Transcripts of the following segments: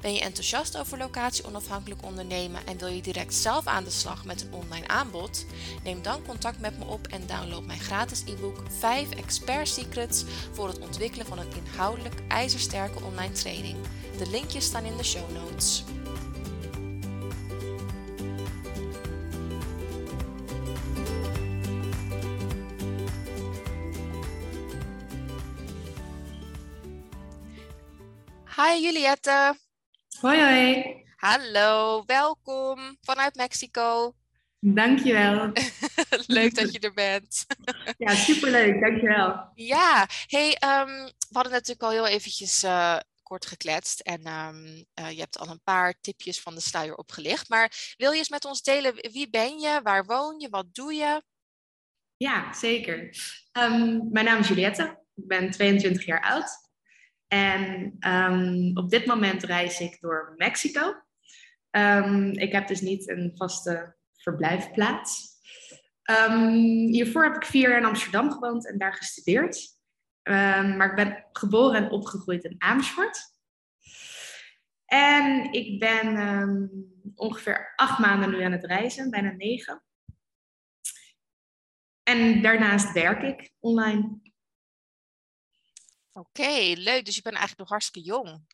Ben je enthousiast over locatie onafhankelijk ondernemen en wil je direct zelf aan de slag met een online aanbod? Neem dan contact met me op en download mijn gratis e-book 5 Expert Secrets voor het ontwikkelen van een inhoudelijk ijzersterke online training. De linkjes staan in de show notes. Hi Juliette. Hoi hoi. Hallo, welkom vanuit Mexico. Dankjewel. Leuk dat je er bent. ja, superleuk. Dankjewel. Ja, hey, um, we hadden natuurlijk al heel eventjes uh, kort gekletst en um, uh, je hebt al een paar tipjes van de sluier opgelicht. Maar wil je eens met ons delen, wie ben je, waar woon je, wat doe je? Ja, zeker. Um, mijn naam is Juliette, ik ben 22 jaar oud. En um, op dit moment reis ik door Mexico. Um, ik heb dus niet een vaste verblijfplaats. Um, hiervoor heb ik vier jaar in Amsterdam gewoond en daar gestudeerd. maar ik ben geboren en opgegroeid in Amersfoort. En ik ben ongeveer acht maanden nu aan het reizen, bijna negen. En daarnaast werk ik online. Oké, leuk. Dus je bent eigenlijk nog hartstikke jong.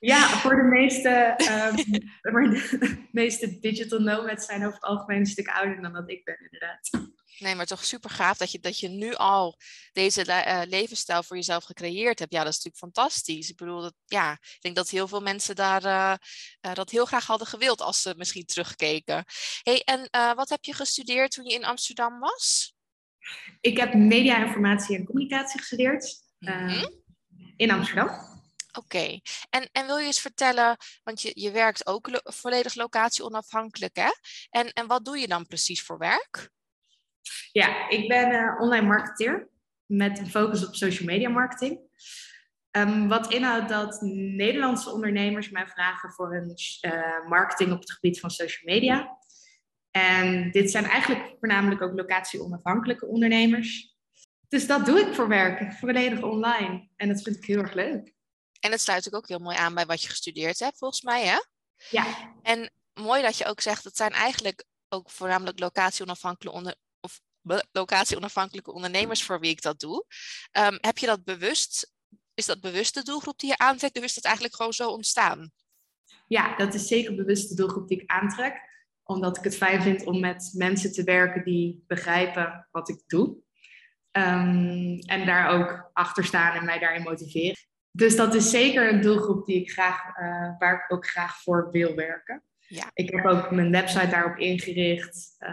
Ja, voor de meeste, um, de meeste digital nomads zijn over het algemeen een stuk ouder dan dat ik ben, inderdaad. Nee, maar toch super gaaf dat je, dat je nu al deze uh, levensstijl voor jezelf gecreëerd hebt. Ja, dat is natuurlijk fantastisch. Ik bedoel, dat, ja, ik denk dat heel veel mensen daar uh, uh, dat heel graag hadden gewild als ze misschien terugkeken. hey, en wat heb je gestudeerd toen je in Amsterdam was? Ik heb media, informatie en communicatie gestudeerd mm -hmm. in Amsterdam. Oké, okay. en, en wil je eens vertellen, want je, je werkt ook lo volledig locatie onafhankelijk, hè? En, en wat doe je dan precies voor werk? Ja, ik ben uh, online marketeer met een focus op social media marketing. Um, wat inhoudt dat Nederlandse ondernemers mij vragen voor hun uh, marketing op het gebied van social media. En dit zijn eigenlijk voornamelijk ook locatie-onafhankelijke ondernemers. Dus dat doe ik voor werk, volledig online. En dat vind ik heel erg leuk. En het sluit ook heel mooi aan bij wat je gestudeerd hebt, volgens mij, hè? Ja. En mooi dat je ook zegt, het zijn eigenlijk ook voornamelijk locatie-onafhankelijke onder, of locatie-onafhankelijke ondernemers voor wie ik dat doe. Um, heb je dat bewust, is dat bewust de doelgroep die je aantrekt, of is dat eigenlijk gewoon zo ontstaan? Ja, dat is zeker bewust de doelgroep die ik aantrek omdat ik het fijn vind om met mensen te werken die begrijpen wat ik doe. Um, en daar ook achter staan en mij daarin motiveren. Dus dat is zeker een doelgroep die ik graag, uh, waar ik ook graag voor wil werken. Ja. Ik heb ook mijn website daarop ingericht. Uh,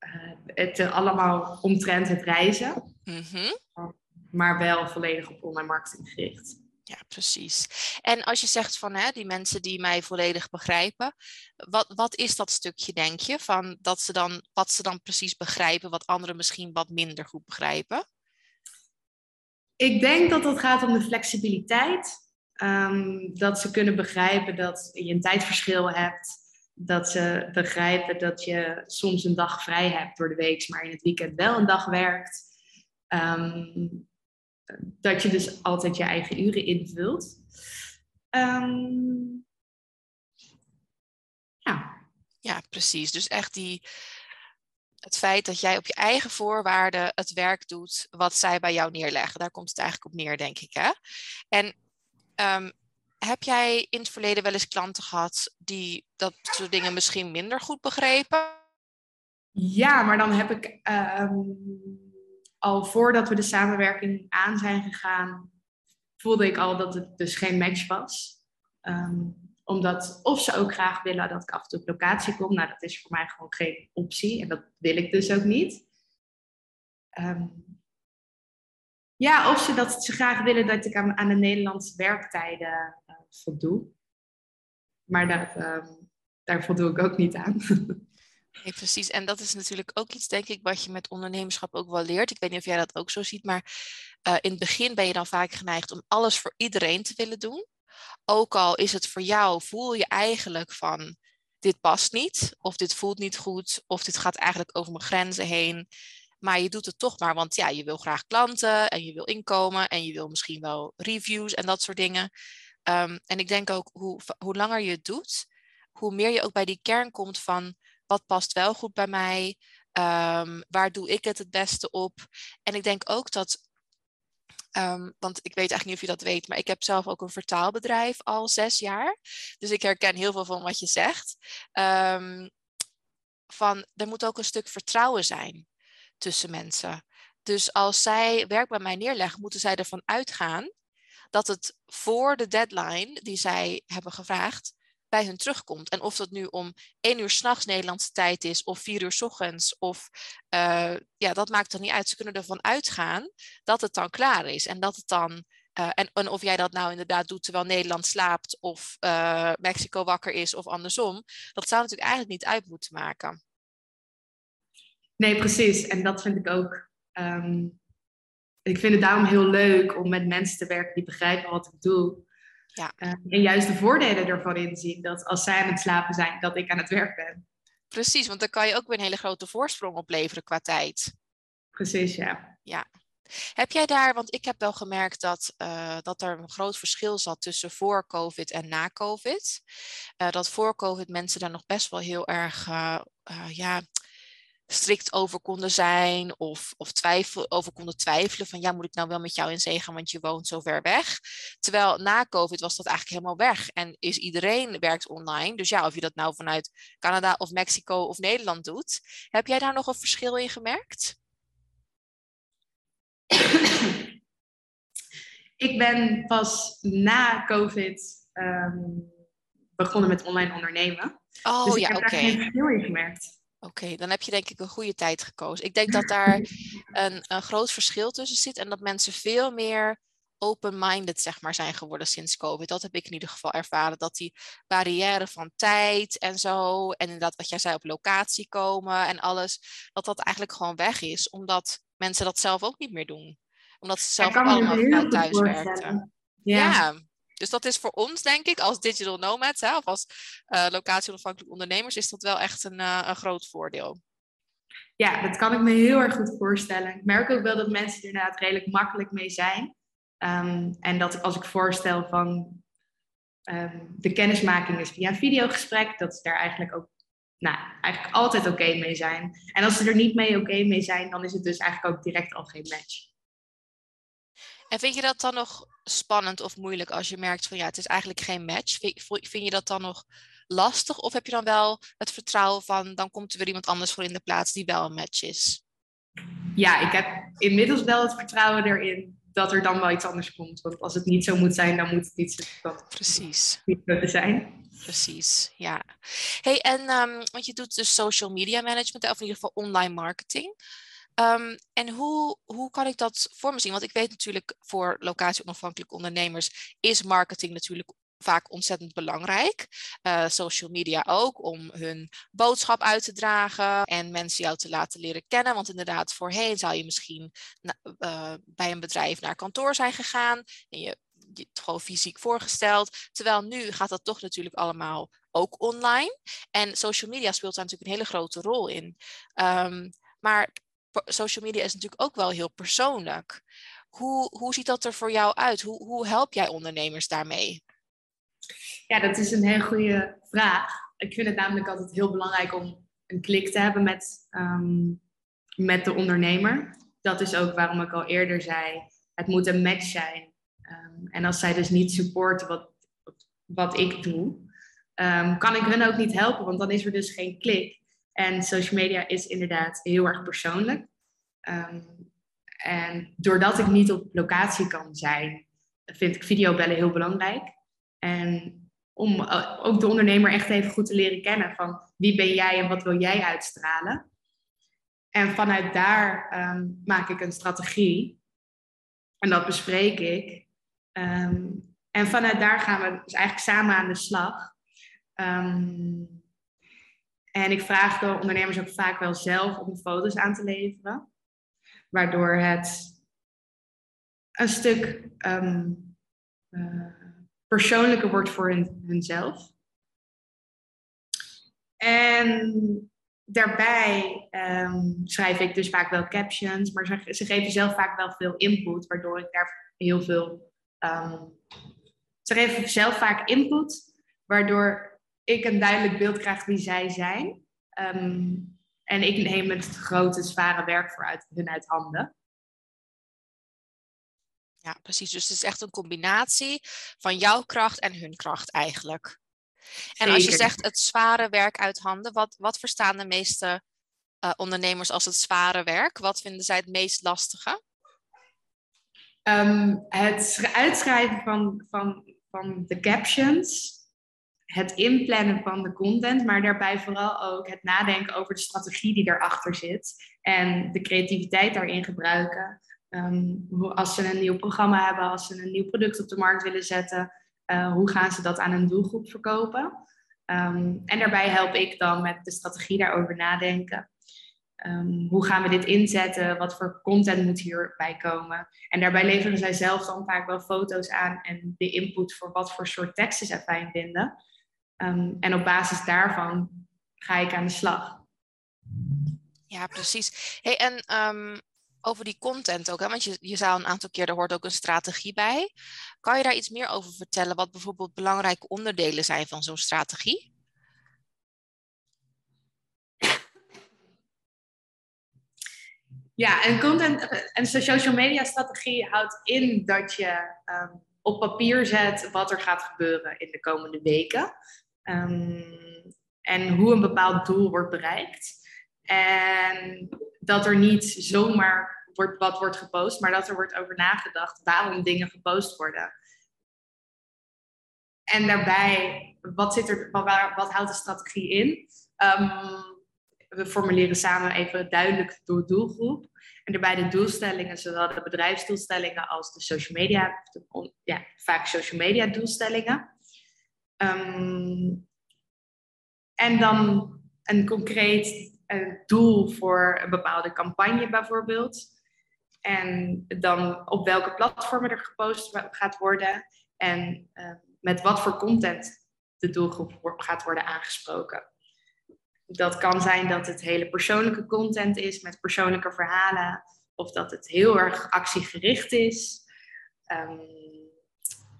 uh, het allemaal omtrent het reizen. Mm -hmm. Maar wel volledig op online marketing gericht. Ja, precies. En als je zegt van hè, die mensen die mij volledig begrijpen, wat, wat is dat stukje, denk je, van dat ze dan, wat ze dan precies begrijpen, wat anderen misschien wat minder goed begrijpen? Ik denk dat het gaat om de flexibiliteit. Um, dat ze kunnen begrijpen dat je een tijdverschil hebt. Dat ze begrijpen dat je soms een dag vrij hebt door de week, maar in het weekend wel een dag werkt. Um, dat je dus altijd je eigen uren invult. Um, ja. Ja, precies. Dus echt die, het feit dat jij op je eigen voorwaarden het werk doet wat zij bij jou neerleggen. Daar komt het eigenlijk op neer, denk ik. Hè? En um, heb jij in het verleden wel eens klanten gehad die dat soort dingen misschien minder goed begrepen? Ja, maar dan heb ik um, al voordat we de samenwerking aan zijn gegaan, voelde ik al dat het dus geen match was. Um, omdat of ze ook graag willen dat ik af en toe op locatie kom. Nou, dat is voor mij gewoon geen optie. En dat wil ik dus ook niet. Um, ja, of ze dat ze graag willen dat ik aan, de Nederlandse werktijden uh, voldoe. Maar daar, um, daar voldoe ik ook niet aan. Nee, precies. En dat is natuurlijk ook iets, denk ik, wat je met ondernemerschap ook wel leert. Ik weet niet of jij dat ook zo ziet, maar uh, in het begin ben je dan vaak geneigd om alles voor iedereen te willen doen. Ook al is het voor jou, voel je eigenlijk van dit past niet, of dit voelt niet goed, of dit gaat eigenlijk over mijn grenzen heen. Maar je doet het toch maar, want ja, je wil graag klanten en je wil inkomen en je wil misschien wel reviews en dat soort dingen. Um, en ik denk ook hoe, hoe langer je het doet, hoe meer je ook bij die kern komt van wat past wel goed bij mij, um, waar doe ik het het beste op. En ik denk ook dat Um, want ik weet eigenlijk niet of je dat weet, maar ik heb zelf ook een vertaalbedrijf al zes jaar. Dus ik herken heel veel van wat je zegt. Um, van er moet ook een stuk vertrouwen zijn tussen mensen. Dus als zij werk bij mij neerleggen, moeten zij ervan uitgaan dat het voor de deadline die zij hebben gevraagd bij hun terugkomt. En of dat nu om één uur s'nachts Nederlandse tijd is, of vier uur s ochtends, of uh, ja, dat maakt er niet uit. Ze kunnen ervan uitgaan dat het dan klaar is. En dat het dan. Uh, en, of jij dat nou inderdaad doet terwijl Nederland slaapt, of uh, Mexico wakker is, of andersom, dat zou natuurlijk eigenlijk niet uit moeten maken. Nee, precies. En dat vind ik ook. Um, ik vind het daarom heel leuk om met mensen te werken die begrijpen wat ik doe. Ja. Uh, en juist de voordelen ervan inzien. Dat als zij aan het slapen zijn, dat ik aan het werk ben. Precies, want dan kan je ook weer een hele grote voorsprong opleveren qua tijd. Precies, ja. Ja. Heb jij daar, want ik heb wel gemerkt dat, uh, dat er een groot verschil zat tussen voor COVID en na COVID. Uh, dat voor COVID mensen daar nog best wel heel erg ja, strikt over konden zijn of, of twijfel, over konden twijfelen van ja, moet ik nou wel met jou in zee gaan, want je woont zo ver weg. Terwijl na COVID was dat eigenlijk helemaal weg en is iedereen werkt online. Dus ja, of je dat nou vanuit Canada of Mexico of Nederland doet. Heb jij daar nog een verschil in gemerkt? Ik ben pas na COVID um, begonnen met online ondernemen. Oh dus ik ja, heb daar geen verschil in gemerkt. Oké, dan heb je denk ik een goede tijd gekozen. Ik denk dat daar een, een groot verschil tussen zit en dat mensen veel meer open-minded zeg maar, zijn geworden sinds COVID. Dat heb ik in ieder geval ervaren. Dat die barrière van tijd en zo, en inderdaad wat jij zei op locatie komen en alles, dat dat eigenlijk gewoon weg is, omdat mensen dat zelf ook niet meer doen. Omdat ze zelf allemaal vanuit thuis werken. Ja. ja. Dus dat is voor ons, denk ik, als digital nomads hè, of als uh, locatie-onafhankelijk ondernemers, is dat wel echt een, uh, een groot voordeel. Ja, dat kan ik me heel erg goed voorstellen. Ik merk ook wel dat mensen er inderdaad redelijk makkelijk mee zijn. Um, en dat als ik voorstel van um, de kennismaking is via een videogesprek, dat ze daar eigenlijk ook nou, eigenlijk altijd oké mee zijn. En als ze er niet mee oké mee zijn, dan is het dus eigenlijk ook direct al geen match. En vind je dat dan nog spannend of moeilijk als je merkt van ja, het is eigenlijk geen match? Vind je dat dan nog lastig? Of heb je dan wel het vertrouwen van dan komt er weer iemand anders voor in de plaats die wel een match is? Ja, ik heb inmiddels wel het vertrouwen erin dat er dan wel iets anders komt. Want als het niet zo moet zijn, dan moet het niet zo Precies. Niet zo zijn. Precies, ja. Hey, en um, want je doet dus social media management, of in ieder geval online marketing. Um, en hoe, hoe kan ik dat voor me zien? Want ik weet natuurlijk voor locatie-onafhankelijke ondernemers is marketing natuurlijk vaak ontzettend belangrijk. Uh, social media ook, om hun boodschap uit te dragen en mensen jou te laten leren kennen. Want inderdaad, voorheen zou je misschien uh, bij een bedrijf naar kantoor zijn gegaan en je het gewoon fysiek voorgesteld. Terwijl nu gaat dat toch natuurlijk allemaal ook online. En social media speelt daar natuurlijk een hele grote rol in. Um, maar social media is natuurlijk ook wel heel persoonlijk. Hoe, hoe ziet dat er voor jou uit? Hoe, hoe help jij ondernemers daarmee? Ja, dat is een hele goede vraag. Ik vind het namelijk altijd heel belangrijk om een klik te hebben met, um, met de ondernemer. Dat is ook waarom ik al eerder zei, het moet een match zijn. Um, en als zij dus niet supporten wat, wat ik doe, um, kan ik hun ook niet helpen, want dan is er dus geen klik. En social media is inderdaad heel erg persoonlijk. Um, en doordat ik niet op locatie kan zijn, vind ik videobellen heel belangrijk. En om uh, ook de ondernemer echt even goed te leren kennen van wie ben jij en wat wil jij uitstralen. En vanuit daar um, maak ik een strategie. En dat bespreek ik. Um, en vanuit daar gaan we dus eigenlijk samen aan de slag. En ik vraag de ondernemers ook vaak wel zelf om foto's aan te leveren. Waardoor het een stuk ehm, eh, persoonlijker wordt voor hun, hunzelf. En daarbij ehm, schrijf ik dus vaak wel captions, maar ze, geven zelf vaak wel veel input, waardoor ik daar heel veel. Um, ze geven zelf vaak input, waardoor ik een duidelijk beeld krijg wie zij zijn. en ik neem het grote, zware werk voor uit, hun uit handen. Ja, precies. Dus het is echt een combinatie van jouw kracht en hun kracht eigenlijk. En als je zegt het zware werk uit handen, wat, wat verstaan de meeste uh, ondernemers als het zware werk? Wat vinden zij het meest lastige? Um, het uitschrijven van, van, van de captions, het inplannen van de content, maar daarbij vooral ook het nadenken over de strategie die erachter zit en de creativiteit daarin gebruiken. Um, als ze een nieuw programma hebben, als ze een nieuw product op de markt willen zetten, uh, hoe gaan ze dat aan een doelgroep verkopen? Um, en daarbij help ik dan met de strategie daarover nadenken. Um, hoe gaan we dit inzetten? Wat voor content moet hierbij komen? En daarbij leveren zij zelf dan vaak wel foto's aan en de input voor wat voor soort teksten zij fijn vinden. En op basis daarvan ga ik aan de slag. Ja, precies. Hey, en over die content ook, hè? want je, je zou een aantal keer, er hoort ook een strategie bij. Kan je daar iets meer over vertellen, wat bijvoorbeeld belangrijke onderdelen zijn van zo'n strategie? Ja, en content en social media strategie houdt in dat je ehm, op papier zet wat er gaat gebeuren in de komende weken. Um, en hoe een bepaald doel wordt bereikt. En dat er niet zomaar wordt, wat wordt gepost, maar dat er wordt over nagedacht waarom dingen gepost worden. En daarbij, wat, zit er, wat, wat houdt de strategie in? Um, we formuleren samen even duidelijk de doelgroep. En daarbij de doelstellingen, zowel de bedrijfsdoelstellingen als de social media, ja, vaak social media doelstellingen. Um, en dan een concreet een doel voor een bepaalde campagne bijvoorbeeld. En dan op welke platformen er gepost gaat worden. En uh, met wat voor content de doelgroep gaat worden aangesproken. Dat kan zijn dat het hele persoonlijke content is met persoonlijke verhalen. Of dat het heel erg actiegericht is. Um,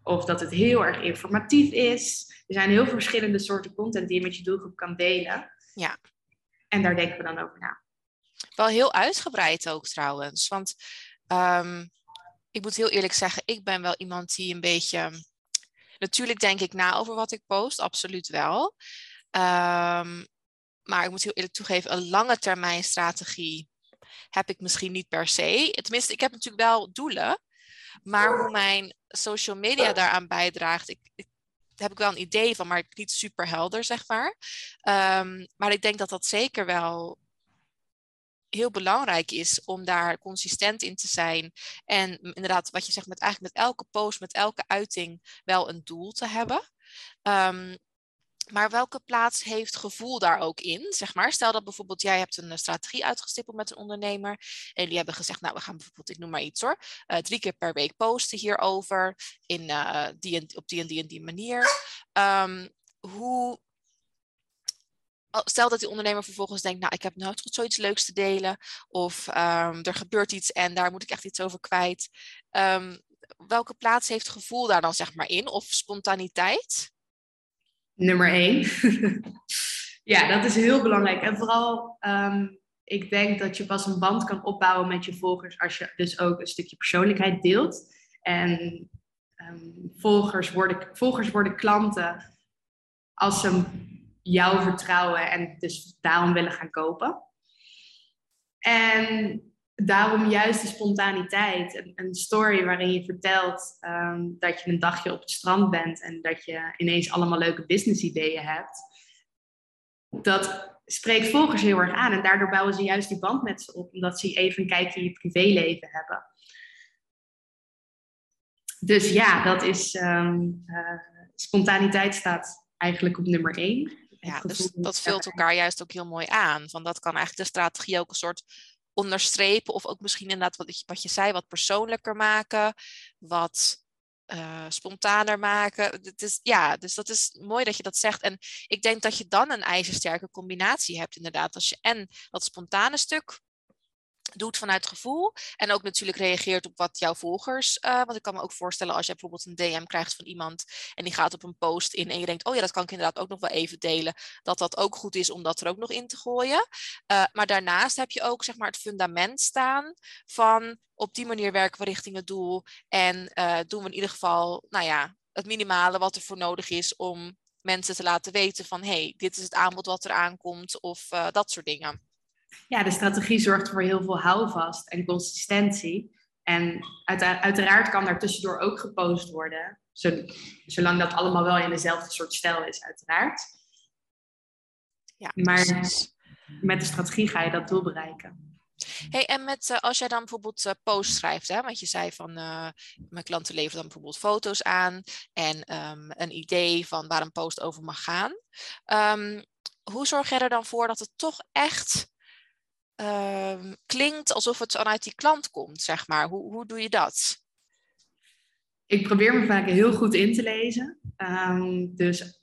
of dat het heel erg informatief is. Er zijn heel veel verschillende soorten content die je met je doelgroep kan delen. Ja. En daar denken we dan over na. Wel heel uitgebreid ook trouwens. Want um, ik moet heel eerlijk zeggen, ik ben wel iemand die een beetje. Natuurlijk denk ik na over wat ik post, absoluut wel. Um, maar ik moet heel eerlijk toegeven, een lange termijn strategie heb ik misschien niet per se. Tenminste, ik heb natuurlijk wel doelen. Maar hoe mijn social media daaraan bijdraagt, ik, ik heb ik wel een idee van, maar niet super helder, zeg maar. Um, maar ik denk dat dat zeker wel heel belangrijk is om daar consistent in te zijn. En inderdaad, wat je zegt, met eigenlijk met elke post, met elke uiting wel een doel te hebben. Um, maar welke plaats heeft gevoel daar ook in? Zeg maar, stel dat bijvoorbeeld jij hebt een strategie uitgestippeld met een ondernemer. En die hebben gezegd, nou we gaan bijvoorbeeld, ik noem maar iets hoor, uh, drie keer per week posten hierover. In, uh, die en, op die en die en die manier. Um, hoe, stel dat die ondernemer vervolgens denkt, nou ik heb nou toch zoiets leuks te delen. Of um, er gebeurt iets en daar moet ik echt iets over kwijt. Um, welke plaats heeft gevoel daar dan zeg maar in? Of spontaniteit? Nummer één. ja, dat is heel belangrijk. En vooral, um, ik denk dat je pas een band kan opbouwen met je volgers als je dus ook een stukje persoonlijkheid deelt. En um, volgers, worden, volgers worden klanten als ze jou vertrouwen en dus daarom willen gaan kopen. En daarom juist de spontaniteit. Een, een story waarin je vertelt ehm, dat je een dagje op het strand bent en dat je ineens allemaal leuke business ideeën hebt. Dat spreekt volgers heel erg aan en daardoor bouwen ze juist die band met ze op, omdat ze even een kijkje in je privéleven hebben. Dus ja, dat is um, uh, spontaniteit staat eigenlijk op nummer één. Ja, dus dat vult elkaar juist ook heel mooi aan. Van dat kan eigenlijk de strategie ook een soort onderstrepen. Of ook misschien inderdaad wat, wat je zei, wat persoonlijker maken. Wat uh, spontaner maken. Het is, ja, dus dat is mooi dat je dat zegt. En ik denk dat je dan een ijzersterke combinatie hebt, inderdaad. Als je en dat spontane stuk doet vanuit gevoel. En ook natuurlijk reageert op wat jouw volgers. Uh, want ik kan me ook voorstellen als je bijvoorbeeld een DM krijgt van iemand. en die gaat op een post in. en je denkt: oh ja, dat kan ik inderdaad ook nog wel even delen. Dat dat ook goed is om dat er ook nog in te gooien. Uh, maar daarnaast heb je ook zeg maar het fundament staan van. op die manier werken we richting het doel. En uh, doen we in ieder geval, nou ja, het minimale wat er voor nodig is om mensen te laten weten van hey, dit is het aanbod wat er aankomt of dat soort dingen ja, de strategie zorgt voor heel veel houvast en consistentie. En uiteraard kan daar tussendoor ook gepost worden, zolang dat allemaal wel in dezelfde soort stijl is, uiteraard. Ja, maar met de strategie ga je dat doel bereiken. Hey, en met, uh, als jij dan bijvoorbeeld uh, post schrijft, hè, want je zei van uh, mijn klanten leveren dan bijvoorbeeld foto's aan en um, een idee van waar een post over mag gaan. Um, hoe zorg je er dan voor dat het toch echt Ehm, klinkt alsof het vanuit die klant komt, zeg maar. Hoe, hoe doe je dat? Ik probeer me vaak heel goed in te lezen. Um, dus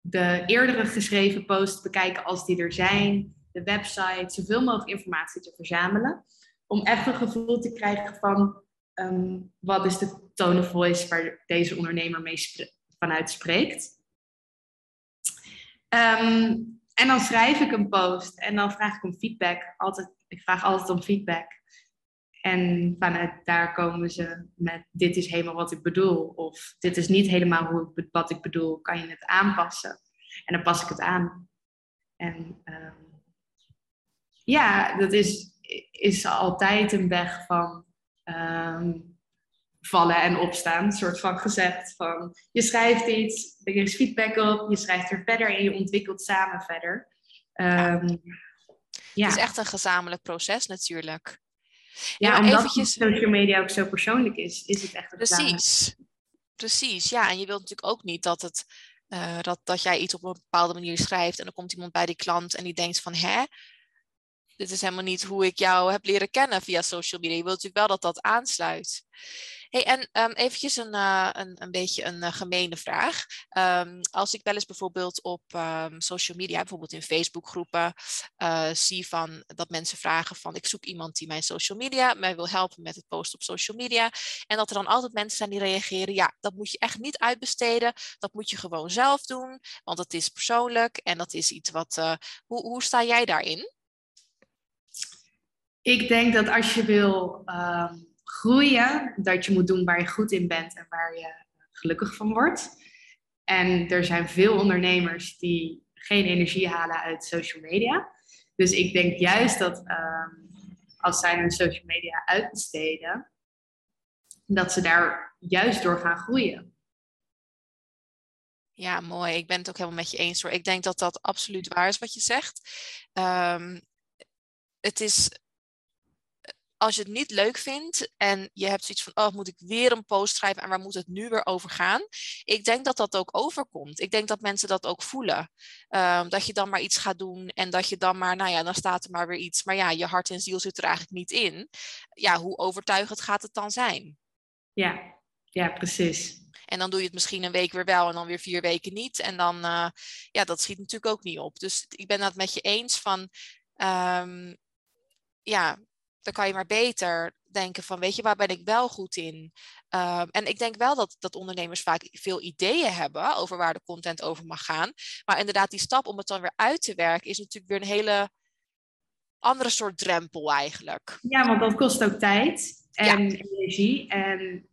de eerdere geschreven posts bekijken als die er zijn, de website, zoveel mogelijk informatie te verzamelen. Om even een gevoel te krijgen van um, wat is de tone of voice waar deze ondernemer mee vanuit spreekt. En dan schrijf ik een post en dan vraag ik om feedback. Altijd, ik vraag altijd om feedback. En vanuit daar komen ze met dit is helemaal wat ik bedoel. Of dit is niet helemaal hoe ik, wat ik bedoel. Kan je het aanpassen? En dan pas ik het aan. En um, ja, dat is, is altijd een weg van um, vallen en opstaan. soort van gezegd van je schrijft iets, er is feedback op, je schrijft er verder en je ontwikkelt samen verder. Um, ja. Het is echt een gezamenlijk proces natuurlijk. Ja, omdat eventjes... social media ook zo persoonlijk is, is het echt een Precies. Precies, ja. En je wilt natuurlijk ook niet dat, het, uh, dat, dat jij iets op een bepaalde manier schrijft en dan komt iemand bij die klant en die denkt van hè, dit is helemaal niet hoe ik jou heb leren kennen via social media. Je wilt natuurlijk wel dat dat aansluit. Hey, en um, eventjes een, uh, een, een beetje een uh, gemene vraag. Um, als ik wel eens bijvoorbeeld op um, social media, bijvoorbeeld in Facebookgroepen, uh, zie van dat mensen vragen van ik zoek iemand die mijn social media mij wil helpen met het posten op social media. En dat er dan altijd mensen zijn die reageren, ja, dat moet je echt niet uitbesteden. Dat moet je gewoon zelf doen, want het is persoonlijk en dat is iets wat. hoe, hoe sta jij daarin? Ik denk dat als je wil groeien, dat je moet doen waar je goed in bent en waar je gelukkig van wordt. En er zijn veel ondernemers die geen energie halen uit social media. Dus ik denk juist dat um, als zij hun social media uitbesteden, dat ze daar juist door gaan groeien. Ja, mooi. Ik ben het ook helemaal met je eens hoor. Ik denk dat dat absoluut waar is wat je zegt. Um, het is als je het niet leuk vindt en je hebt zoiets van, oh, moet ik weer een post schrijven en waar moet het nu weer over gaan? Ik denk dat dat ook overkomt. Ik denk dat mensen dat ook voelen. Um, dat je dan maar iets gaat doen en dat je dan maar, nou ja, dan staat er maar weer iets. Maar ja, je hart en ziel zit er eigenlijk niet in. Ja, hoe overtuigend gaat het dan zijn? Ja, ja, precies. En dan doe je het misschien een week weer wel en dan weer vier weken niet. En dan, uh, ja, dat schiet natuurlijk ook niet op. Dus ik ben het met je eens van, um, ja, dan kan je maar beter denken van, weet je, waar ben ik wel goed in? Um, en ik denk wel dat, dat ondernemers vaak veel ideeën hebben over waar de content over mag gaan. Maar inderdaad, die stap om het dan weer uit te werken is natuurlijk weer een hele andere soort drempel eigenlijk. Ja, want dat kost ook tijd en energie. En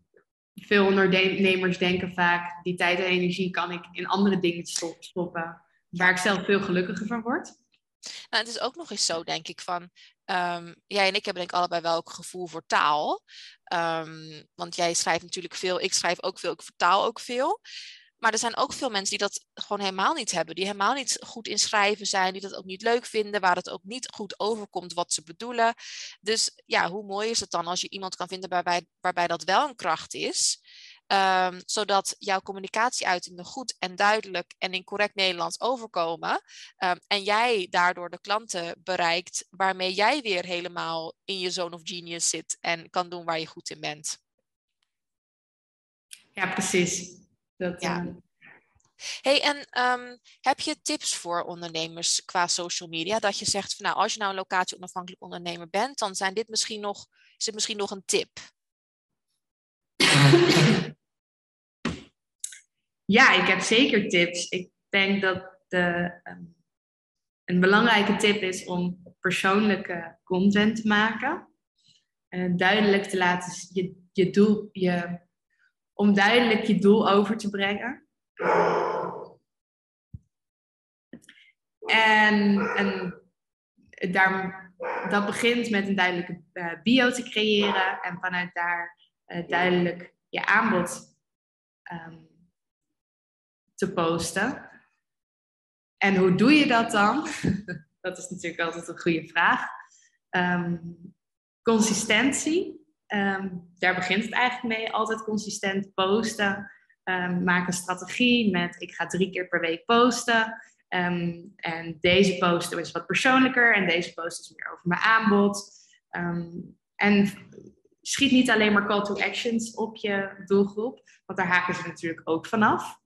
veel ondernemers denken vaak, die tijd en energie kan ik in andere dingen stoppen, waar ik zelf veel gelukkiger van word. Nou, het is ook nog eens zo, denk ik, van um, jij en ik hebben denk ik allebei wel ook gevoel voor taal. Um, want jij schrijft natuurlijk veel, ik schrijf ook veel, ik vertaal ook veel. Maar er zijn ook veel mensen die dat gewoon helemaal niet hebben. Die helemaal niet goed in schrijven zijn, die dat ook niet leuk vinden, waar het ook niet goed overkomt wat ze bedoelen. Dus ja, hoe mooi is het dan als je iemand kan vinden waarbij, waarbij dat wel een kracht is. Ehm, zodat jouw communicatieuitingen goed en duidelijk en in correct Nederlands overkomen. Ehm, en jij daardoor de klanten bereikt waarmee jij weer helemaal in je zone of genius zit en kan doen waar je goed in bent. Ja, precies. Dat, ja. Uh... Hey, en ehm, heb je tips voor ondernemers qua social media? Dat je zegt van nou, als je nou een locatie onafhankelijk ondernemer bent, dan zijn dit misschien nog, is het misschien nog een tip. Ja, ik heb zeker tips. Ik denk dat de, ehm, een belangrijke tip is om persoonlijke content te maken. En duidelijk te laten je, je doel, je, om duidelijk je doel over te brengen. En, en daar, dat begint met een duidelijke uh, bio te creëren en vanuit daar uh, duidelijk je aanbod um, te posten. En hoe doe je dat dan? dat is natuurlijk altijd een goede vraag. Um, consistentie. Um, daar begint het eigenlijk mee. Altijd consistent posten. Um, maak een strategie met ik ga drie keer per week posten. en deze post is wat persoonlijker en deze post is meer over mijn aanbod. en schiet niet alleen maar call to actions op je doelgroep, want daar haken ze natuurlijk ook vanaf.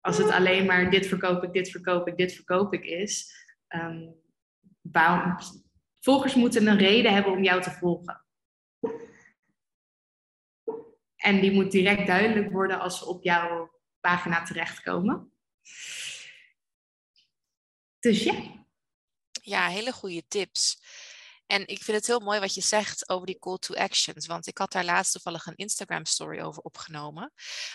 Als het alleen maar dit verkoop ik, dit verkoop ik, dit verkoop ik is. Um, volgers moeten een reden hebben om jou te volgen. En die moet direct duidelijk worden als ze op jouw pagina terechtkomen. Dus ja. Ja, hele goede tips. En ik vind het heel mooi wat je zegt over die call to actions. Want ik had daar laatst toevallig een Instagram story over opgenomen.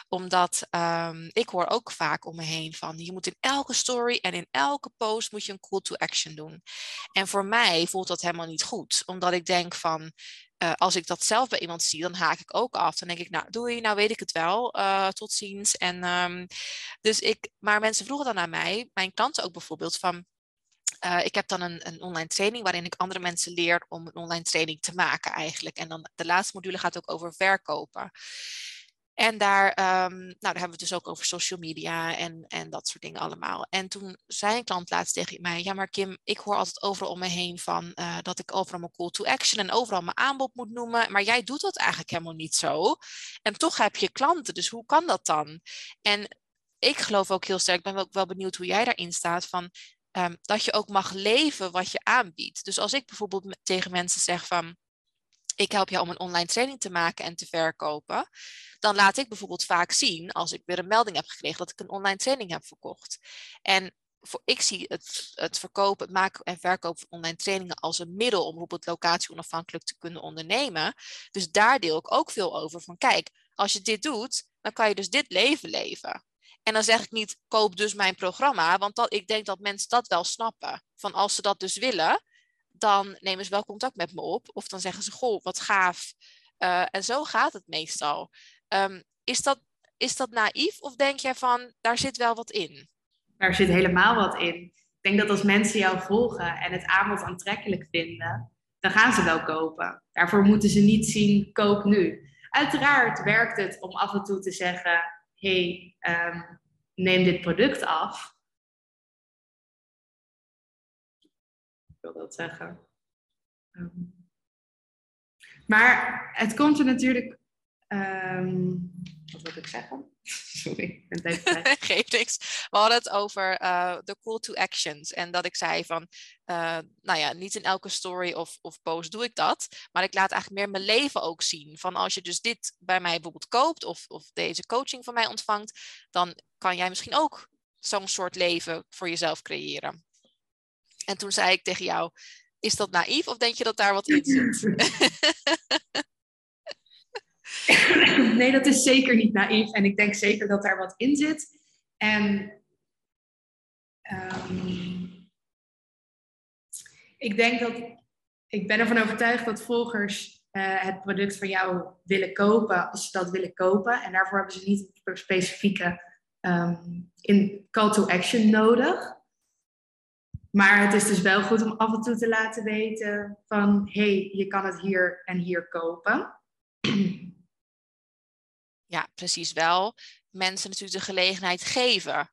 Omdat um, ik hoor ook vaak om me heen van je moet in elke story en in elke post moet je een call to action doen. En voor mij voelt dat helemaal niet goed. Omdat ik denk van uh, als ik dat zelf bij iemand zie, dan haak ik ook af. Dan denk ik, nou, doei, nou weet ik het wel. Uh, tot ziens. En um, dus ik, maar mensen vroegen dan aan mij, mijn klanten ook bijvoorbeeld, van uh, ik heb dan een, een, online training waarin ik andere mensen leer om een online training te maken eigenlijk. En dan de laatste module gaat ook over verkopen. En daar, um, nou, daar hebben we het dus ook over social media en, en dat soort dingen allemaal. En toen zei een klant laatst tegen mij, ja maar Kim, ik hoor altijd overal om me heen van uh, dat ik overal mijn call to action en overal mijn aanbod moet noemen. Maar jij doet dat eigenlijk helemaal niet zo. En toch heb je klanten, dus hoe kan dat dan? En ik geloof ook heel sterk, ik ben ook wel benieuwd hoe jij daarin staat, van um, dat je ook mag leven wat je aanbiedt. Dus als ik bijvoorbeeld tegen mensen zeg van, ik help jou om een online training te maken en te verkopen, dan laat ik bijvoorbeeld vaak zien, als ik weer een melding heb gekregen, dat ik een online training heb verkocht. En voor, ik zie het, het verkopen, het maken en verkopen van online trainingen als een middel om bijvoorbeeld locatie onafhankelijk te kunnen ondernemen. Dus daar deel ik ook veel over van, kijk, als je dit doet, dan kan je dus dit leven leven. En dan zeg ik niet, koop dus mijn programma, want ik denk dat mensen dat wel snappen. Van als ze dat dus willen, dan nemen ze wel contact met me op. Of dan zeggen ze, goh, wat gaaf. Uh, en zo gaat het meestal. Um, is, dat, is dat naïef of denk jij van, daar zit wel wat in? Daar zit helemaal wat in. Ik denk dat als mensen jou volgen en het aanbod aantrekkelijk vinden, dan gaan ze wel kopen. Daarvoor moeten ze niet zien, koop nu. Uiteraard werkt het om af en toe te zeggen, hey, um, neem dit product af. Ik wil dat zeggen. Um, maar het komt er natuurlijk. Um, wat wil ik zeggen? Sorry, het even Geeft niks. We hadden het over uh, de call to actions. En dat ik zei van, uh, nou ja, niet in elke story of, of post doe ik dat. Maar ik laat eigenlijk meer mijn leven ook zien. Van als je dus dit bij mij bijvoorbeeld koopt of, of deze coaching van mij ontvangt, dan kan jij misschien ook zo'n soort leven voor jezelf creëren. En toen zei ik tegen jou, is dat naïef of denk je dat daar wat in zit? nee, dat is zeker niet naïef. En ik denk zeker dat daar wat in zit. En um, ik denk dat, ik ben ervan overtuigd dat volgers uh, het product van jou willen kopen als ze dat willen kopen. En daarvoor hebben ze niet een specifieke um, in call to action nodig. Maar het is dus wel goed om af en toe te laten weten van, hey, je kan het hier en hier kopen. Ja, precies wel. Mensen natuurlijk de gelegenheid geven.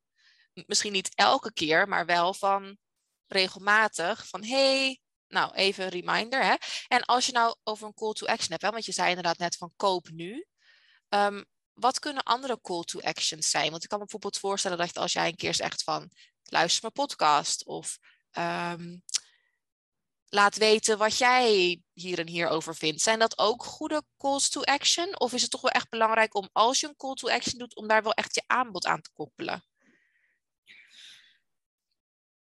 Misschien niet elke keer, maar wel van regelmatig. Van hey, nou even een reminder. Hè? En als je nou over een call to action hebt, hè, want je zei inderdaad net van koop nu. Ehm, wat kunnen andere call to actions zijn? Want ik kan me bijvoorbeeld voorstellen dat als jij een keer zegt van luister mijn podcast of ehm, laat weten wat jij hier en hier over vindt. Zijn dat ook goede calls to action? Of is het toch wel echt belangrijk om als je een call to action doet, om daar wel echt je aanbod aan te koppelen?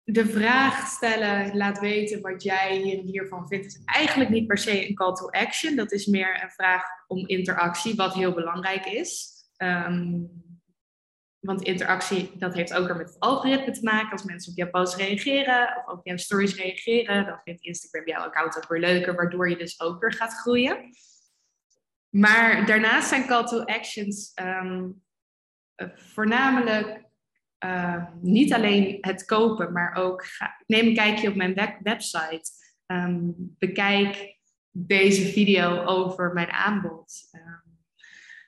De vraag stellen, laat weten wat jij hier en hiervan vindt, is eigenlijk niet per se een call to action. Dat is meer een vraag om interactie, wat heel belangrijk is. Um, want interactie, dat heeft ook weer met het algoritme te maken. Als mensen op jouw post reageren of op jouw stories reageren, dan vindt Instagram jouw account ook weer leuker, waardoor je dus ook weer gaat groeien. Maar daarnaast zijn call to actions ehm, voornamelijk ehm, niet alleen het kopen, maar ook neem een kijkje op mijn website. Ehm, bekijk deze video over mijn aanbod.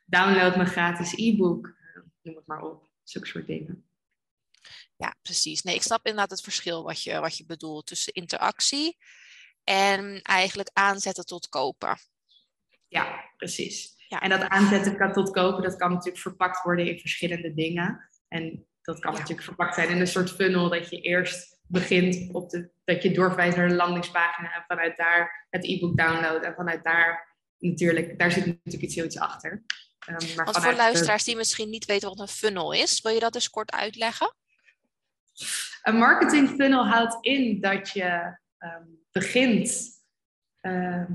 download mijn gratis e-book noem het maar op. Zulke soort dingen. Ja, precies. Nee, ik snap inderdaad het verschil wat je, wat je bedoelt tussen interactie en eigenlijk aanzetten tot kopen. Ja, precies. Ja. En dat aanzetten tot kopen, dat kan natuurlijk verpakt worden in verschillende dingen. En dat kan natuurlijk verpakt zijn in een soort funnel dat je eerst begint op de, dat je doorverwijst naar de landingspagina en vanuit daar het e-book download en vanuit daar natuurlijk, daar zit natuurlijk iets heel iets achter. Um, Want voor luisteraars die misschien niet weten wat een funnel is, wil je dat dus kort uitleggen? Een marketing funnel houdt in dat je um, begint. Uh,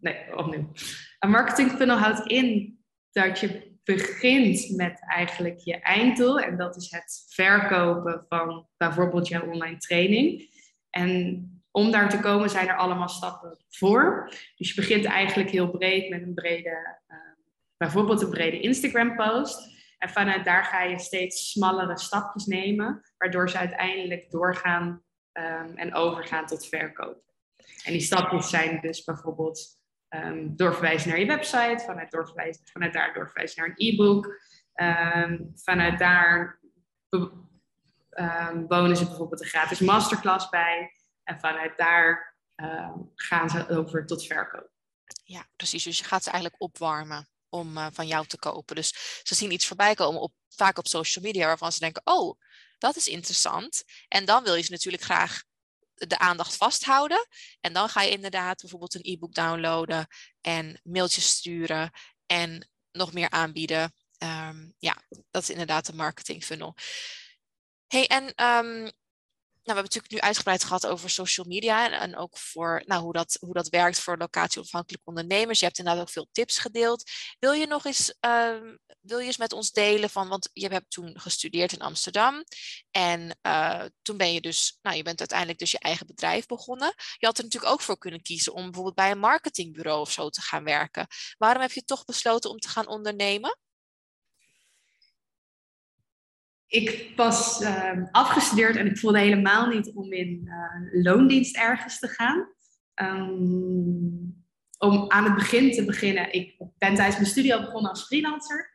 nee, opnieuw. Een marketing funnel houdt in dat je begint met eigenlijk je einddoel. En dat is het verkopen van bijvoorbeeld jouw online training. En om daar te komen zijn er allemaal stappen voor. Dus je begint eigenlijk heel breed met een brede uh, bijvoorbeeld een brede Instagram-post. En vanuit daar ga je steeds smallere stapjes nemen, waardoor ze uiteindelijk doorgaan um, en overgaan tot verkoop. En die stapjes zijn dus bijvoorbeeld um, doorverwijzen naar je website, vanuit, daar doorverwijzen naar een e-book, um, vanuit daar wonen ze bijvoorbeeld een gratis masterclass bij en vanuit daar gaan ze over tot verkoop. Ja, precies. Dus je gaat ze eigenlijk opwarmen om uh, van jou te kopen. Dus ze zien iets voorbij komen, op, vaak op social media, waarvan ze denken, oh, dat is interessant. En dan wil je ze natuurlijk graag de aandacht vasthouden. En dan ga je inderdaad bijvoorbeeld een e-book downloaden en mailtjes sturen en nog meer aanbieden. Um, ja, dat is inderdaad de marketing funnel. Hey, en um, nou, we hebben natuurlijk nu uitgebreid gehad over social media en, ook voor nou, hoe, dat, hoe dat werkt voor locatieonafhankelijke ondernemers. Je hebt inderdaad ook veel tips gedeeld. Wil je nog eens, uh, wil je eens met ons delen van, want je hebt toen gestudeerd in Amsterdam en uh, toen ben je dus, nou, je bent uiteindelijk dus je eigen bedrijf begonnen. Je had er natuurlijk ook voor kunnen kiezen om bijvoorbeeld bij een marketingbureau of zo te gaan werken. Waarom heb je toch besloten om te gaan ondernemen? Ik was uh, afgestudeerd en ik voelde helemaal niet om in uh, loondienst ergens te gaan. Um, om aan het begin te beginnen, ik ben tijdens mijn studie al begonnen als freelancer.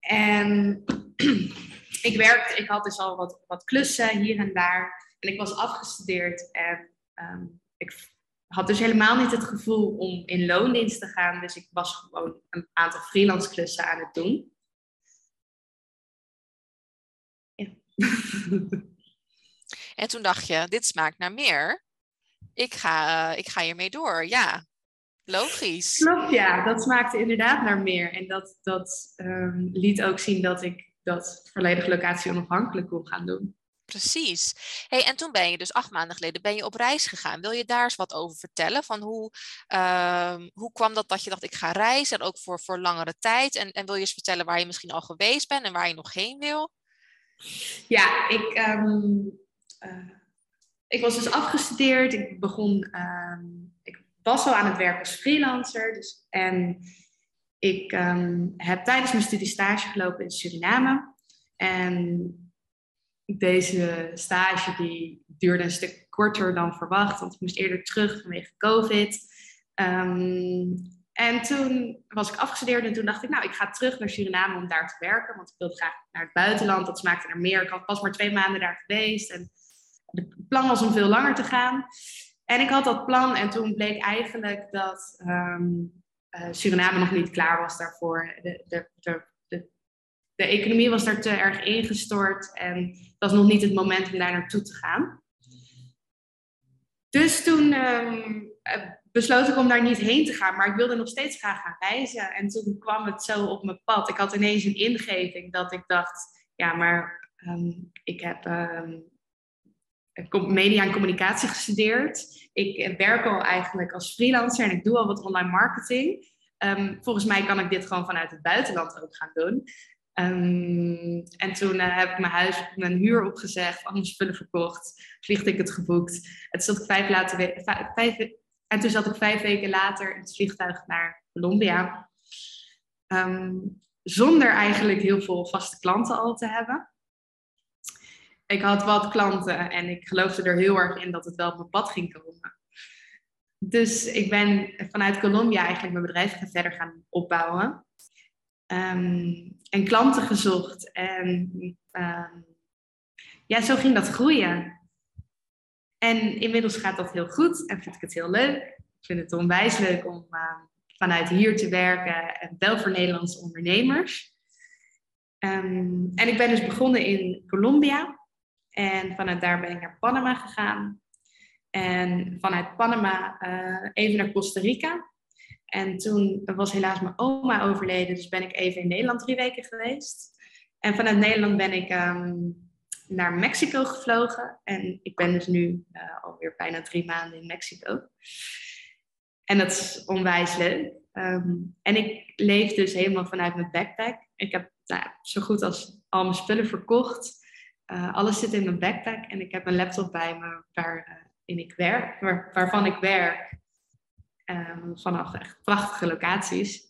En ik werkte, ik had dus al wat, wat klussen hier en daar. En ik was afgestudeerd en um, ik had dus helemaal niet het gevoel om in loondienst te gaan. Dus ik was gewoon een aantal freelance klussen aan het doen. En toen dacht je, dit smaakt naar meer. Ik ga, ik ga hiermee door. Ja, logisch. Klopt, ja. Dat smaakte inderdaad naar meer. En dat, dat um, liet ook zien dat ik dat volledig locatie onafhankelijk kon gaan doen. Precies. Hey, en toen ben je dus acht maanden geleden ben je op reis gegaan. Wil je daar eens wat over vertellen? Van hoe, uh, hoe kwam dat dat je dacht ik ga reizen en ook voor, voor langere tijd? En, en wil je eens vertellen waar je misschien al geweest bent en waar je nog heen wil? Ja, ik, ehm, eh, ik was dus afgestudeerd. Ik begon, ehm, ik was al aan het werk als freelancer. Dus, en ik ehm, heb tijdens mijn studie stage gelopen in Suriname. En deze stage die duurde een stuk korter dan verwacht, want ik moest eerder terug vanwege COVID. En toen was ik afgestudeerd en toen dacht ik, nou, ik ga terug naar Suriname om daar te werken. Want ik wilde graag naar het buitenland, dat smaakte naar meer. Ik had pas maar twee maanden daar geweest en het plan was om veel langer te gaan. En ik had dat plan en toen bleek eigenlijk dat ehm, eh, Suriname nog niet klaar was daarvoor. De, de, de, de, economie was daar te erg ingestort en het was nog niet het moment om daar naartoe te gaan. Dus toen um, besloot ik om daar niet heen te gaan, maar ik wilde nog steeds graag gaan reizen. En toen kwam het zo op mijn pad. Ik had ineens een ingeving dat ik dacht, ja, maar ehm, ik heb media en communicatie gestudeerd. Ik werk al eigenlijk als freelancer en ik doe al wat online marketing. Ehm, volgens mij kan ik dit gewoon vanuit het buitenland ook gaan doen. En toen uh, heb ik mijn huis, mijn huur opgezegd, al spullen verkocht, vliegticket geboekt. Het zat vijf later, vijf, en toen zat ik vijf weken later in het vliegtuig naar Colombia. Um, zonder eigenlijk heel veel vaste klanten al te hebben ik had wat klanten en ik geloofde er heel erg in dat het wel op mijn pad ging komen. Dus ik ben vanuit Colombia eigenlijk mijn bedrijf verder gaan opbouwen. Um, en klanten gezocht. En um, ja, zo ging dat groeien. En inmiddels gaat dat heel goed en vind ik het heel leuk. Ik vind het onwijs leuk om uh, vanuit hier te werken en wel voor Nederlandse ondernemers. Um, en ik ben dus begonnen in Colombia. En vanuit daar ben ik naar Panama gegaan. En vanuit Panama uh, even naar Costa Rica. En toen was helaas mijn oma overleden, dus ben ik even in Nederland drie weken geweest. En vanuit Nederland ben ik um, naar Mexico gevlogen. En ik ben dus nu uh, alweer bijna drie maanden in Mexico. En dat is onwijs leuk. Um, en ik leef dus helemaal vanuit mijn backpack. Ik heb nou, zo goed als al mijn spullen verkocht. Uh, alles zit in mijn backpack en ik heb een laptop bij me waarin uh, ik werk, waar, waarvan ik werk um, vanaf echt prachtige locaties.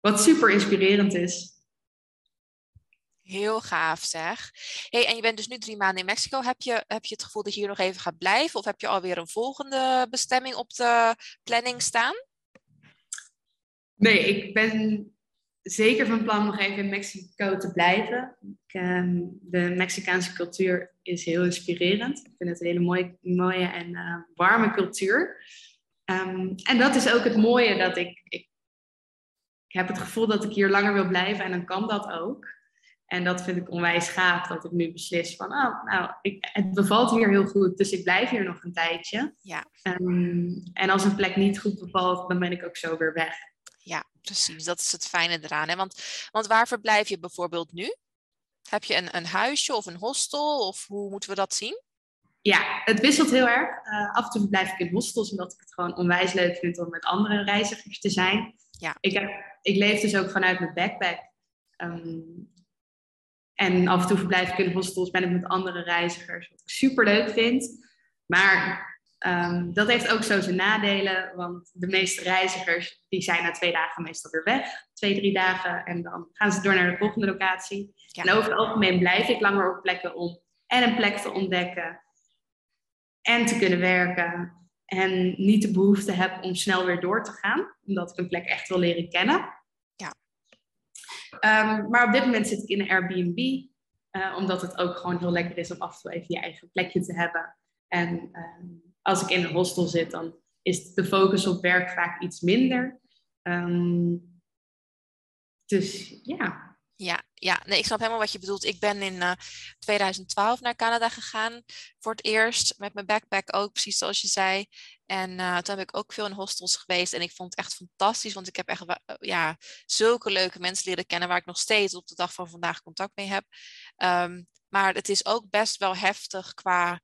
Wat super inspirerend is. Heel gaaf zeg. Hey, en je bent dus nu drie maanden in Mexico. Heb je, heb je het gevoel dat je hier nog even gaat blijven? Of heb je alweer een volgende bestemming op de planning staan? Nee, ik ben zeker van plan nog even in Mexico te blijven. Ik, um, de Mexicaanse cultuur is heel inspirerend. Ik vind het een hele mooie, mooie en uh, warme cultuur. Um, en dat is ook het mooie dat ik, ik, ik heb het gevoel dat ik hier langer wil blijven en dan kan dat ook. En dat vind ik onwijs gaaf, dat ik nu beslis van, oh, nou, ik, het bevalt hier heel goed, dus ik blijf hier nog een tijdje. Ja. Um, en als een plek niet goed bevalt, dan ben ik ook zo weer weg. Ja, precies. Dat is het fijne eraan. Hè? Want, want waar verblijf je bijvoorbeeld nu? Heb je een, een huisje of een hostel? Of hoe moeten we dat zien? Ja, het wisselt heel erg. Uh, af en toe verblijf ik in hostels, omdat ik het gewoon onwijs leuk vind om met andere reizigers te zijn. Ja. Ik, heb, ik leef dus ook vanuit mijn backpack. Um, en af en toe verblijf ik in hostels, ben ik met andere reizigers, wat ik super leuk vind. Maar Um, dat heeft ook zo zijn nadelen, want de meeste reizigers die zijn na twee dagen meestal weer weg. Twee, drie dagen en dan gaan ze door naar de volgende locatie. Ja. En over het algemeen blijf ik langer op plekken om en een plek te ontdekken en te kunnen werken. En niet de behoefte heb om snel weer door te gaan, omdat ik een plek echt wil leren kennen. Um, maar op dit moment zit ik in een Airbnb, uh, omdat het ook gewoon heel lekker is om af en toe even je eigen plekje te hebben. En um, als ik in een hostel zit, dan is de focus op werk vaak iets minder. Um, dus ja. Ja, ja nee, ik snap helemaal wat je bedoelt. Ik ben in uh, eh, 2012 naar Canada gegaan voor het eerst. Met mijn backpack ook, precies zoals je zei. En uh, toen heb ik ook veel in hostels geweest. En ik vond het echt fantastisch. Want ik heb echt uh, ja, zulke leuke mensen leren kennen. Waar ik nog steeds op de dag van vandaag contact mee heb. Um, maar het is ook best wel heftig qua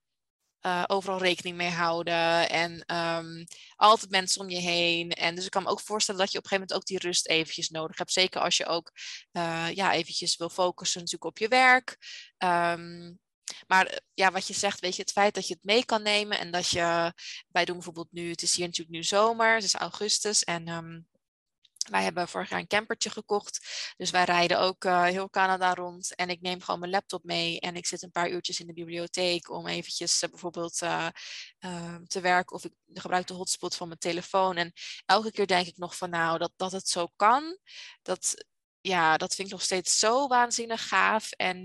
uh, overal rekening mee houden en um, altijd mensen om je heen. En dus ik kan me ook voorstellen dat je op een gegeven moment ook die rust eventjes nodig hebt. Zeker als je ook uh, ja, eventjes wil focussen natuurlijk op je werk. Um, maar eh, ja, wat je zegt, weet je, het feit dat je het mee kan nemen en dat je, wij doen bijvoorbeeld nu, het is hier natuurlijk nu zomer, het is augustus en um, Wij hebben vorig jaar een campertje gekocht. Dus wij rijden ook uh, heel Canada rond. En ik neem gewoon mijn laptop mee. En ik zit een paar uurtjes in de bibliotheek om eventjes uh, bijvoorbeeld uh, te werken. Of ik gebruik de hotspot van mijn telefoon. En elke keer denk ik nog van nou, dat, dat het zo kan. Dat, ja, dat vind ik nog steeds zo waanzinnig gaaf en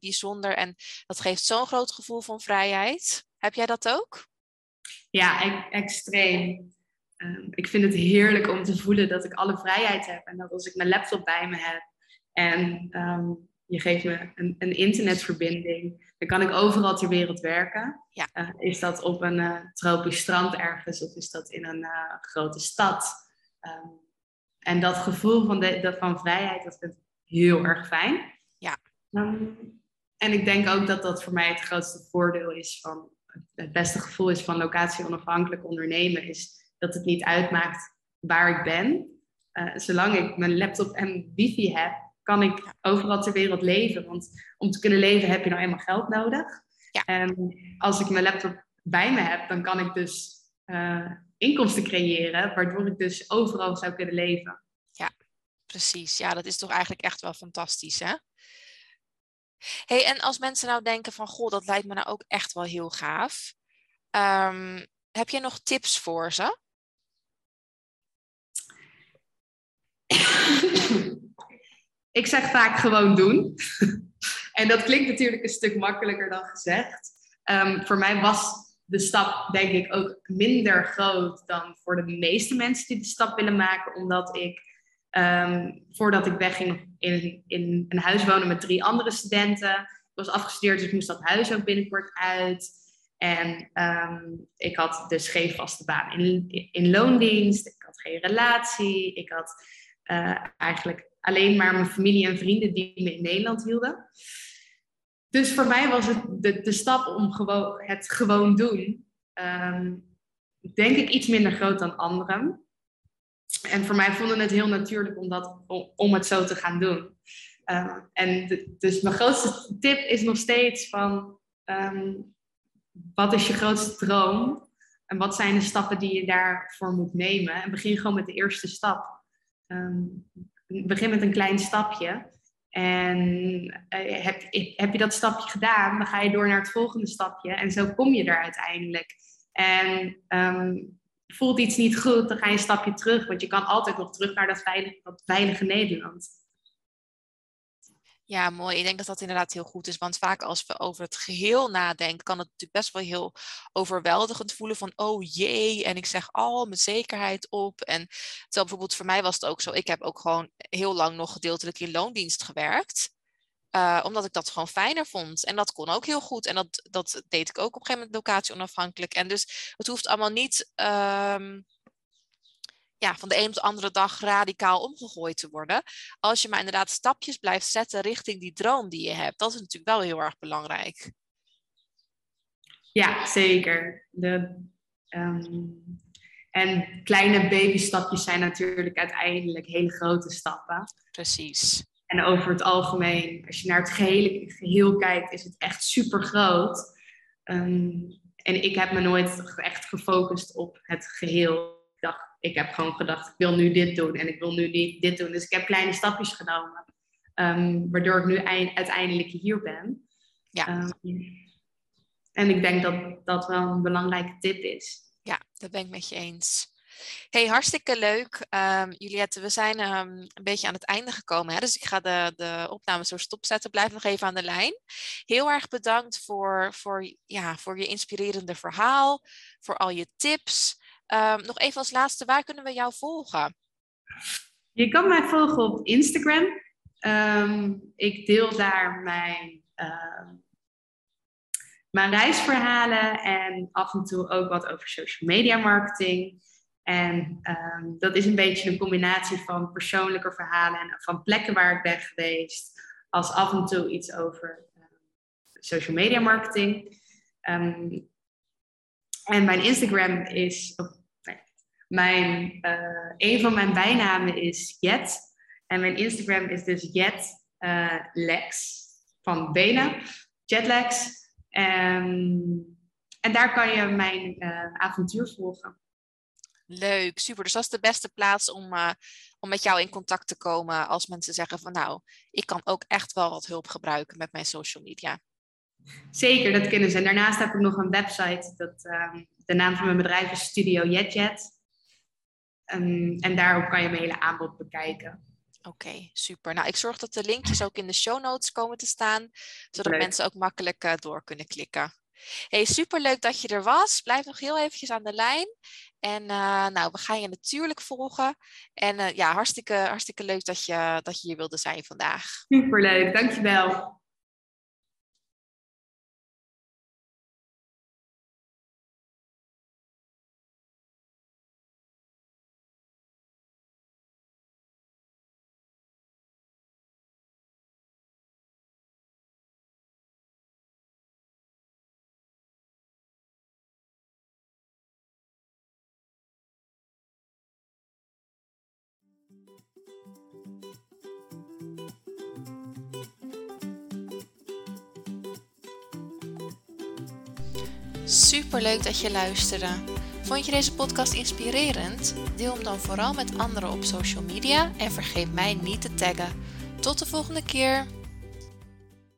bijzonder. En dat geeft zo'n groot gevoel van vrijheid. Heb jij dat ook? Ja, e extreem. Ehm, ik vind het heerlijk om te voelen dat ik alle vrijheid heb en dat als ik mijn laptop bij me heb en ehm, je geeft me een, een, internetverbinding, dan kan ik overal ter wereld werken. Ja. Uh, is dat op een uh, tropisch strand ergens of is dat in een uh, grote stad? Um, en dat gevoel van, de, van vrijheid, dat vind ik heel erg fijn. Ja. en ik denk ook dat dat voor mij het grootste voordeel is van, het beste gevoel is van locatie onafhankelijk ondernemen, is dat het niet uitmaakt waar ik ben. Uh, zolang ik mijn laptop en wifi heb, kan ik overal ter wereld leven. Want om te kunnen leven heb je nou eenmaal geld nodig. Ja. En als ik mijn laptop bij me heb, dan kan ik dus uh, inkomsten creëren, waardoor ik dus overal zou kunnen leven. Ja, precies. Ja, dat is toch eigenlijk echt wel fantastisch, hè? hey, en als mensen nou denken van, goh, dat lijkt me nou ook echt wel heel gaaf. Um, heb je nog tips voor ze? ik zeg vaak gewoon doen. en dat klinkt natuurlijk een stuk makkelijker dan gezegd. Um, voor mij was de stap, denk ik, ook minder groot dan voor de meeste mensen die de stap willen maken, omdat ik um, voordat ik wegging in, in een huis wonen met drie andere studenten. Ik was afgestudeerd, dus ik moest dat huis ook binnenkort uit. En um, ik had dus geen vaste baan in, in loondienst. Ik had geen relatie. Ik had uh, eigenlijk alleen maar mijn familie en vrienden die me in Nederland hielden. Dus voor mij was het de, de stap om het gewoon doen, um, denk ik iets minder groot dan anderen. En voor mij vonden het heel natuurlijk om, dat, om, het zo te gaan doen. Uh, en dus mijn grootste tip is nog steeds van, um, wat is je grootste droom? En wat zijn de stappen die je daarvoor moet nemen? En begin gewoon met de eerste stap. Um, begin met een klein stapje. En uh, heb, heb je dat stapje gedaan, dan ga je door naar het volgende stapje. En zo kom je er uiteindelijk. En um, voelt iets niet goed, dan ga je een stapje terug. Want je kan altijd nog terug naar dat veilige, dat veilige Nederland. Ja, mooi. Ik denk dat dat inderdaad heel goed is. Want vaak als we over het geheel nadenken, kan het natuurlijk best wel heel overweldigend voelen van, oh jee, en ik zeg al mijn zekerheid op. En terwijl bijvoorbeeld voor mij was het ook zo, ik heb ook gewoon heel lang nog gedeeltelijk in loondienst gewerkt. Uh, omdat ik dat gewoon fijner vond. En dat kon ook heel goed. En dat, dat deed ik ook op een gegeven moment locatie onafhankelijk. En dus het hoeft allemaal niet um, ja, van de een op de andere dag radicaal omgegooid te worden. Als je maar inderdaad stapjes blijft zetten richting die droom die je hebt. Dat is natuurlijk wel heel erg belangrijk. Ja, zeker. De, um, en kleine babystapjes zijn natuurlijk uiteindelijk hele grote stappen. Precies. En over het algemeen, als je naar het gehele, geheel kijkt, is het echt super groot. Um, en ik heb me nooit echt gefocust op het geheel. Ik, heb gewoon gedacht, ik wil nu dit doen en ik wil nu dit doen. Dus ik heb kleine stapjes genomen, um, waardoor ik nu uiteindelijk hier ben. Ja. Um, en ik denk dat dat wel een belangrijke tip is. Ja, dat ben ik met je eens. Hey, hartstikke leuk. Um, Juliette, we zijn um, een beetje aan het einde gekomen. Hè? Dus ik ga de, de opname zo stopzetten. Blijf nog even aan de lijn. Heel erg bedankt voor, voor, ja, voor je inspirerende verhaal, voor al je tips. Um, nog even als laatste, waar kunnen we jou volgen? Je kan mij volgen op Instagram. ik deel daar mijn mijn reisverhalen en af en toe ook wat over social media marketing. En dat is een beetje een combinatie van persoonlijke verhalen en van plekken waar ik ben geweest, als af en toe iets over social media marketing. En mijn Instagram is, mijn, uh, een van mijn bijnamen is Jet. En mijn Instagram is dus Jet uh, Lex van Benen, Jetlex. Um, en daar kan je mijn avontuur volgen. Leuk, super. Dus dat is de beste plaats om, uh, om met jou in contact te komen als mensen zeggen van nou, ik kan ook echt wel wat hulp gebruiken met mijn social media. Zeker, dat kunnen ze. En daarnaast heb ik nog een website. Dat, uh, de naam van mijn bedrijf is Studio JetJet. Um, en daarop kan je mijn hele aanbod bekijken. Oké, super. Nou, ik zorg dat de linkjes ook in de show notes komen te staan, zodat mensen ook makkelijk uh, door kunnen klikken. Hey, superleuk dat je er was. Blijf nog heel eventjes aan de lijn. En uh, nou, we gaan je natuurlijk volgen. En uh, ja, hartstikke, hartstikke leuk dat je, dat je hier wilde zijn vandaag. Superleuk, dankjewel. Super leuk dat je luisterde. Vond je deze podcast inspirerend? Deel hem dan vooral met anderen op social media en vergeet mij niet te taggen. Tot de volgende keer.